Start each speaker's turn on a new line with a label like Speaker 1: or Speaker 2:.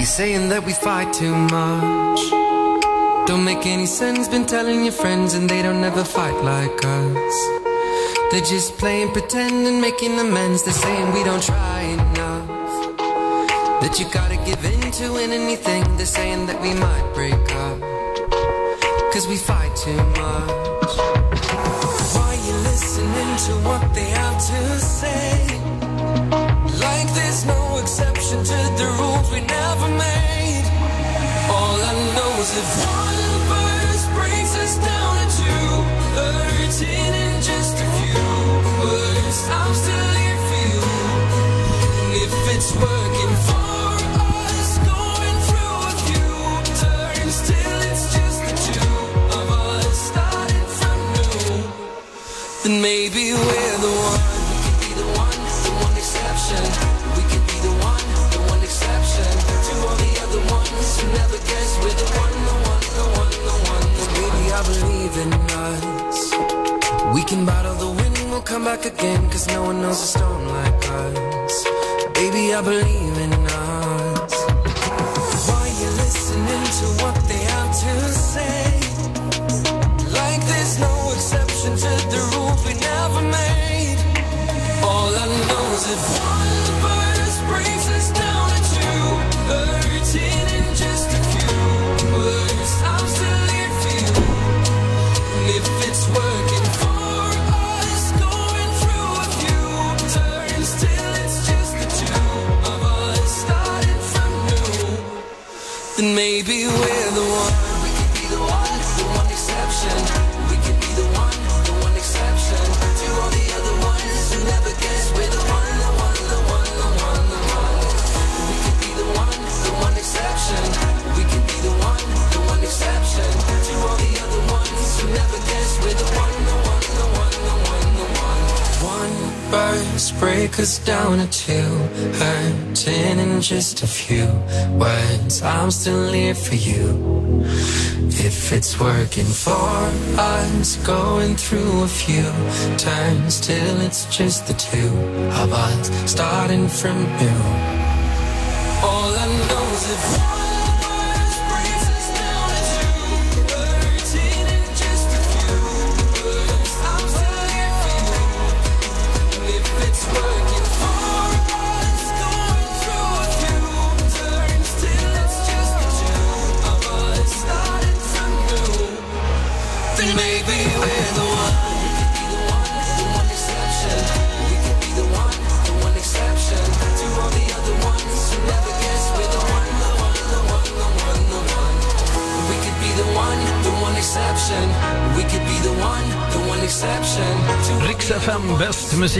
Speaker 1: You're saying that we fight too much. Don't make any sense, been telling your friends, and they don't ever fight like us. They're just playing pretend and making amends. They're saying we don't try enough. That you gotta give in to win anything. They're saying that we might break up. Cause we fight too much. Why you listening to what they have to say? Exception to the rules we never made. All I know is if one verse brings us down to two, hurting in just a few words, I'm still here for you. And if it's working for us, going through a few turns till it's just the two of us starting from new, then maybe we're the one. Believe us. We can battle the wind, we'll come back again, cause no one knows a storm like us. Baby, I believe in us. Why you listening to what they have to say? Like there's no exception to the rules we never made. All I know is if one then maybe we're the one. We could be the the one exception. Break us down to two, hurting in just a few words. I'm still here for you. If it's working for us, going through a few turns till it's just the two of us starting from new. All I know is if exception. We could be the one, the one exception
Speaker 2: Riks FM, bäst musik